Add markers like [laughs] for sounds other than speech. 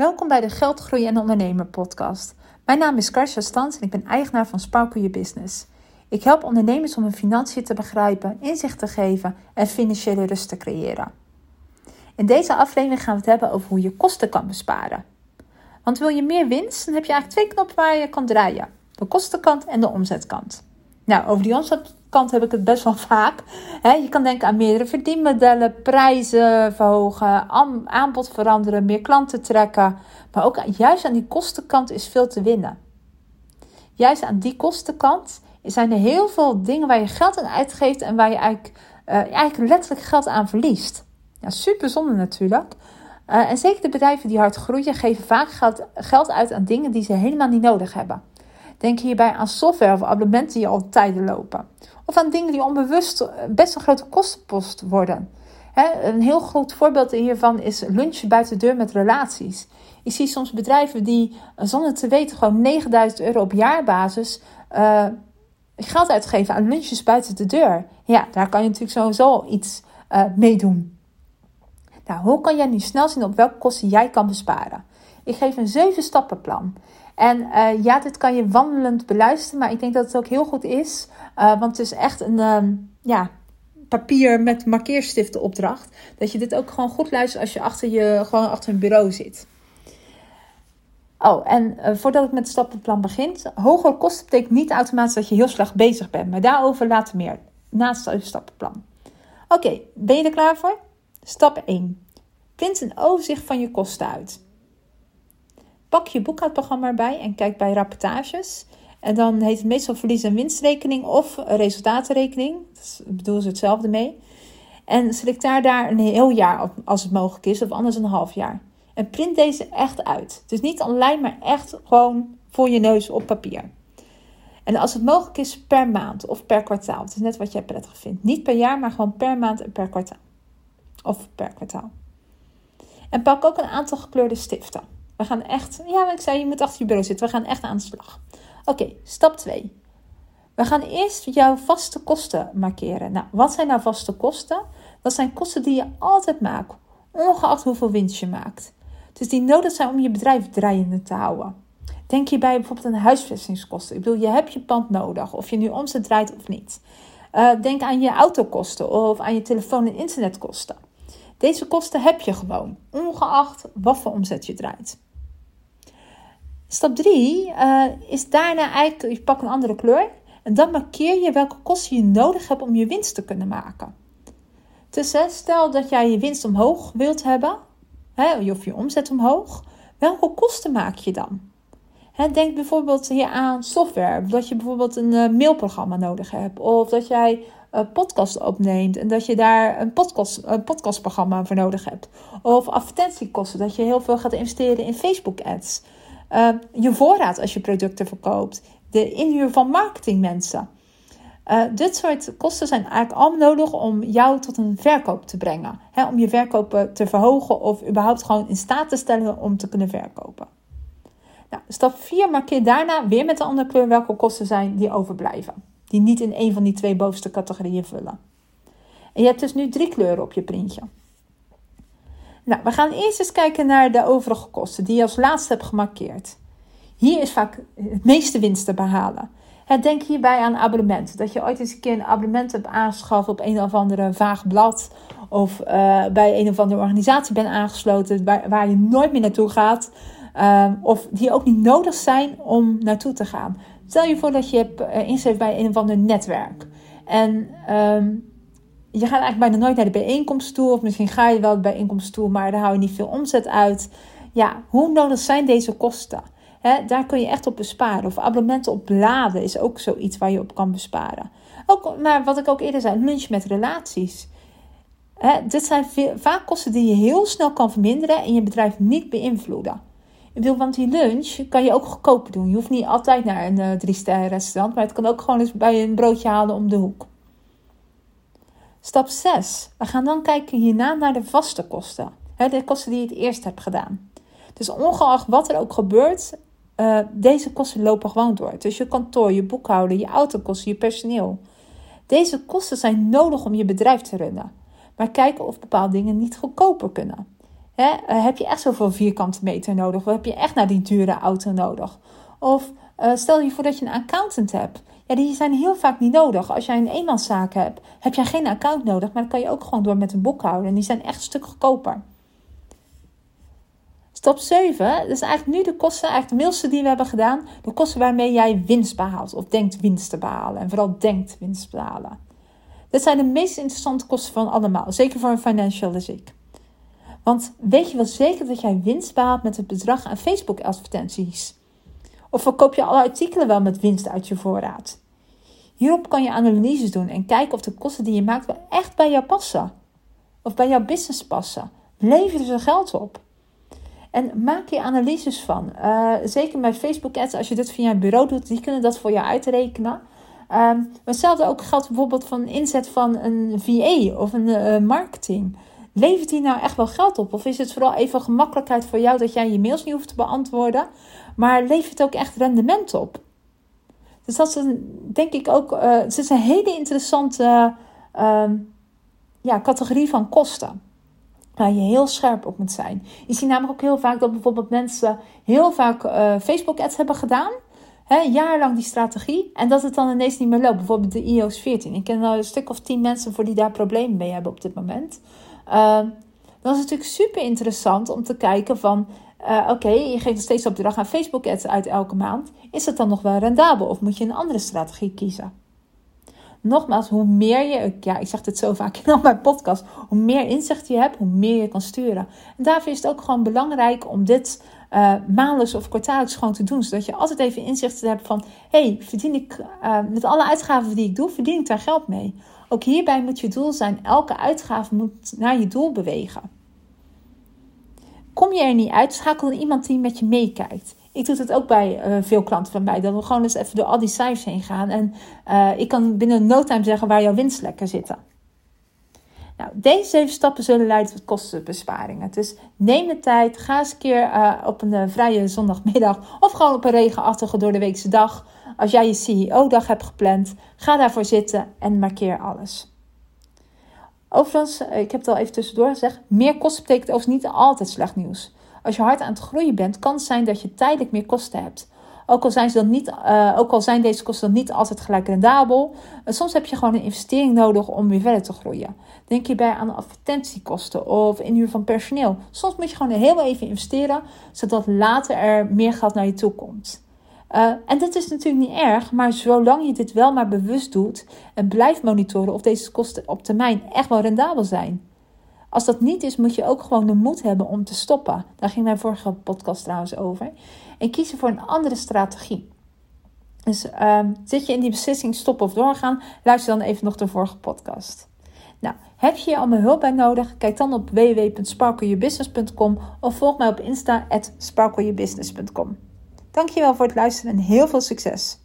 Welkom bij de Geldgroei en Ondernemer podcast. Mijn naam is Karsja Stans en ik ben eigenaar van Sparkle Your Business. Ik help ondernemers om hun financiën te begrijpen, inzicht te geven en financiële rust te creëren. In deze aflevering gaan we het hebben over hoe je kosten kan besparen. Want wil je meer winst, dan heb je eigenlijk twee knoppen waar je kan draaien: de kostenkant en de omzetkant. Nou, over die omzetkant heb ik het best wel [laughs] vaak. je kan denken aan meerdere verdienmodellen, prijzen verhogen, aanbod veranderen, meer klanten trekken. Maar ook juist aan die kostenkant is veel te winnen. Juist aan die kostenkant zijn er heel veel dingen waar je geld aan uitgeeft en waar je eigenlijk, uh, eigenlijk letterlijk geld aan verliest. Ja, super zonde natuurlijk. Uh, en zeker de bedrijven die hard groeien, geven vaak geld uit aan dingen die ze helemaal niet nodig hebben. Denk hierbij aan software of abonnementen die al tijden lopen. Of aan dingen die onbewust eh, best een grote kostenpost worden. een heel groot voorbeeld hiervan is lunchen buiten de deur met relaties. Ik zie soms bedrijven die eh, zonder te weten gewoon 9000 euro op jaarbasis uh, geld uitgeven aan lunches buiten de deur. Ja, daar kan je natuurlijk sowieso iets mee doen. Nou, hoe kan jij nu snel zien op welke kosten jij kan besparen? Ik geef een 7 stappenplan. En uh, ja, dit kan je wandelend beluisteren, maar ik denk dat het ook heel goed is. Uh, want het is echt een uh, ja, papier met markeerstiften opdracht. Dat je dit ook gewoon goed luistert als je achter, je, gewoon achter een bureau zit. Oh, en uh, voordat ik met het stappenplan begin. Hogere kosten betekent niet automatisch dat je heel slecht bezig bent. Maar daarover later meer. Naast het stappenplan. Oké, ben je er klaar voor? Stap 1. Print een overzicht van je kosten uit. Pak je boekhoudprogramma erbij en kijk bij rapportages. En dan heet het meestal verlies- en winstrekening of resultatenrekening. Dat bedoelen ze hetzelfde mee. En selecteer daar een heel jaar als het mogelijk is, of anders een half jaar. En print deze echt uit. Dus niet online, maar echt gewoon voor je neus op papier. En als het mogelijk is, per maand of per kwartaal. Het is net wat jij prettig vindt. Niet per jaar, maar gewoon per maand en per kwartaal. Of per kwartaal. En pak ook een aantal gekleurde stiften. We gaan echt, ja, ik zei, je moet achter je bureau zitten. We gaan echt aan de slag. Oké, stap 2. We gaan eerst jouw vaste kosten markeren. Nou, wat zijn nou vaste kosten? Dat zijn kosten die je altijd maakt, ongeacht hoeveel winst je maakt. Dus die nodig zijn om je bedrijf draaiende te houden. Denk hierbij bijvoorbeeld aan huisvestingskosten. Ik bedoel, je hebt je pand nodig, of je nu omzet draait of niet. Uh, denk aan je autokosten of aan je telefoon- en internetkosten. Deze kosten heb je gewoon, ongeacht wat voor omzet je draait. Stap 3 uh, eh, is daarna eigenlijk, je pakt een andere kleur en dan markeer je welke kosten je nodig hebt om je winst te kunnen maken. Dus stel dat jij je winst omhoog wilt hebben, hè, of je omzet omhoog, welke kosten maak je dan? Hè, denk bijvoorbeeld hier aan software, dat je bijvoorbeeld een uh, mailprogramma nodig hebt, of dat jij een podcast opneemt en dat je daar een, podcast, een podcastprogramma voor nodig hebt. Of advertentiekosten, dat je heel veel gaat investeren in Facebook ads. Uh, je voorraad als je producten verkoopt. De inhuur van marketingmensen. Uh, dit soort kosten zijn eigenlijk allemaal nodig om jou tot een verkoop te brengen. Hè, om je verkopen te verhogen of überhaupt gewoon in staat te stellen om te kunnen verkopen. Nou, stap 4 markeer daarna weer met een andere kleur welke kosten zijn die overblijven. Die niet in een van die twee bovenste categorieën vullen. En je hebt dus nu drie kleuren op je printje. Nou, we gaan eerst eens kijken naar de overige kosten die je als laatste hebt gemarkeerd. Hier is vaak het meeste winst te behalen. Denk hierbij aan abonnementen. Dat je ooit eens een keer een abonnement hebt aangeschaft op een of andere vaag blad. Of uh, bij een of andere organisatie bent aangesloten waar, waar je nooit meer naartoe gaat. Uh, of die ook niet nodig zijn om naartoe te gaan. Stel je voor dat je hebt uh, bij een of ander netwerk. En um, je gaat eigenlijk bijna nooit naar de bijeenkomst toe. Of misschien ga je wel de bijeenkomst toe, maar daar hou je niet veel omzet uit. Ja, hoe nodig zijn deze kosten? daar kun je echt op besparen. Of abonnementen op bladen is ook zoiets waar je op kan besparen. Ook, maar wat ik ook eerder zei, lunch met relaties. dit zijn vaak kosten die je heel snel kan verminderen en je bedrijf niet beïnvloeden. Ik bedoel, want die lunch kan je ook goedkoper doen. Je hoeft niet altijd naar een uh, drie-sterren restaurant, maar het kan ook gewoon eens bij een broodje halen om de hoek. Stap 6. We gaan dan kijken hierna naar de vaste kosten. de kosten die je het eerst hebt gedaan. Dus ongeacht wat er ook gebeurt, uh, deze kosten lopen gewoon door. Dus je kantoor, je boekhouden, je autokosten, je personeel. Deze kosten zijn nodig om je bedrijf te runnen. Maar kijken of bepaalde dingen niet goedkoper kunnen. Uh, heb je echt zoveel vierkante meter nodig? Of heb je echt naar die dure auto nodig? Of uh, stel je voor dat je een accountant hebt. Ja, die zijn heel vaak niet nodig. Als jij een eenmanszaak hebt, heb jij geen account nodig. Maar dan kan je ook gewoon door met een boekhouder. En die zijn echt een stuk goedkoper. Stap 7, dat is eigenlijk nu de kosten, eigenlijk de middelste die we hebben gedaan. De kosten waarmee jij winst behaalt. Of denkt winst te behalen. En vooral denkt winst te behalen. Dat zijn de meest interessante kosten van allemaal. Zeker voor een financial als ik. Want weet je wel zeker dat jij winst behaalt met het bedrag aan Facebook advertenties? Of verkoop je alle artikelen wel met winst uit je voorraad? Hierop kan je analyses doen en kijken of de kosten die je maakt wel echt bij jou passen. Of bij jouw business passen. Leveren ze geld op? En maak je analyses van. Uh, zeker met Facebook ads, als je dit via een bureau doet, die kunnen dat voor je uitrekenen. Um, maar hetzelfde ook geldt bijvoorbeeld van inzet van een VA of een uh, marketing. Levert die nou echt wel geld op? Of is het vooral even gemakkelijkheid voor jou dat jij je mails niet hoeft te beantwoorden? Maar levert het ook echt rendement op? Dus dat is een, denk ik ook, uh, het is een hele interessante uh, ja, categorie van kosten. Waar je heel scherp op moet zijn. Je ziet namelijk ook heel vaak dat bijvoorbeeld mensen heel vaak uh, Facebook ads hebben gedaan. Hè, jarenlang die strategie. En dat het dan ineens niet meer loopt. Bijvoorbeeld de iOS 14. Ik ken een stuk of tien mensen voor die daar problemen mee hebben op dit moment. Uh, dan is het natuurlijk super interessant om te kijken van... Uh, Oké, je geeft nog steeds bedrag aan Facebook ads uit elke maand. Is het dan nog wel rendabel of moet je een andere strategie kiezen? Nogmaals, hoe meer je, ja, ik zeg dit zo vaak in al mijn podcast, hoe meer inzicht je hebt, hoe meer je kan sturen. En daarvoor is het ook gewoon belangrijk om dit uh, maandelijks of kwartaallijks gewoon te doen. Zodat je altijd even inzicht hebt van, hey, verdien ik uh, met alle uitgaven die ik doe, verdien ik daar geld mee? Ook hierbij moet je doel zijn, elke uitgave moet naar je doel bewegen. Kom je er niet uit, schakel iemand die met je meekijkt. Ik doe het ook bij uh, veel klanten van mij. Dat we gewoon eens even door al die cijfers heen gaan. En uh, ik kan binnen no time zeggen waar jouw winstlekken zitten. Nou, deze zeven stappen zullen leiden tot kostenbesparingen. Dus neem de tijd. Ga eens een keer uh, op een vrije zondagmiddag. Of gewoon op een regenachtige door de weekse dag. Als jij je CEO-dag hebt gepland. Ga daarvoor zitten en markeer alles. Overigens, ik heb het al even tussendoor gezegd. Meer kosten betekent overigens niet altijd slecht nieuws. Als je hard aan het groeien bent, kan het zijn dat je tijdelijk meer kosten hebt. Ook al zijn, ze dan niet, uh, ook al zijn deze kosten dan niet altijd gelijk rendabel. Uh, soms heb je gewoon een investering nodig om weer verder te groeien. Denk hierbij aan advertentiekosten of inhuur van personeel. Soms moet je gewoon heel even investeren, zodat later er meer geld naar je toe komt. Uh, en dat is natuurlijk niet erg, maar zolang je dit wel maar bewust doet en blijft monitoren of deze kosten op termijn echt wel rendabel zijn. Als dat niet is, moet je ook gewoon de moed hebben om te stoppen. Daar ging mijn vorige podcast trouwens over. En kiezen voor een andere strategie. Dus um, zit je in die beslissing stoppen of doorgaan, luister dan even nog de vorige podcast. Nou, heb je hier allemaal hulp bij nodig? Kijk dan op www.sparkleyourbusiness.com of volg mij op Insta at sparkleyourbusiness.com. Dankjewel voor het luisteren en heel veel succes!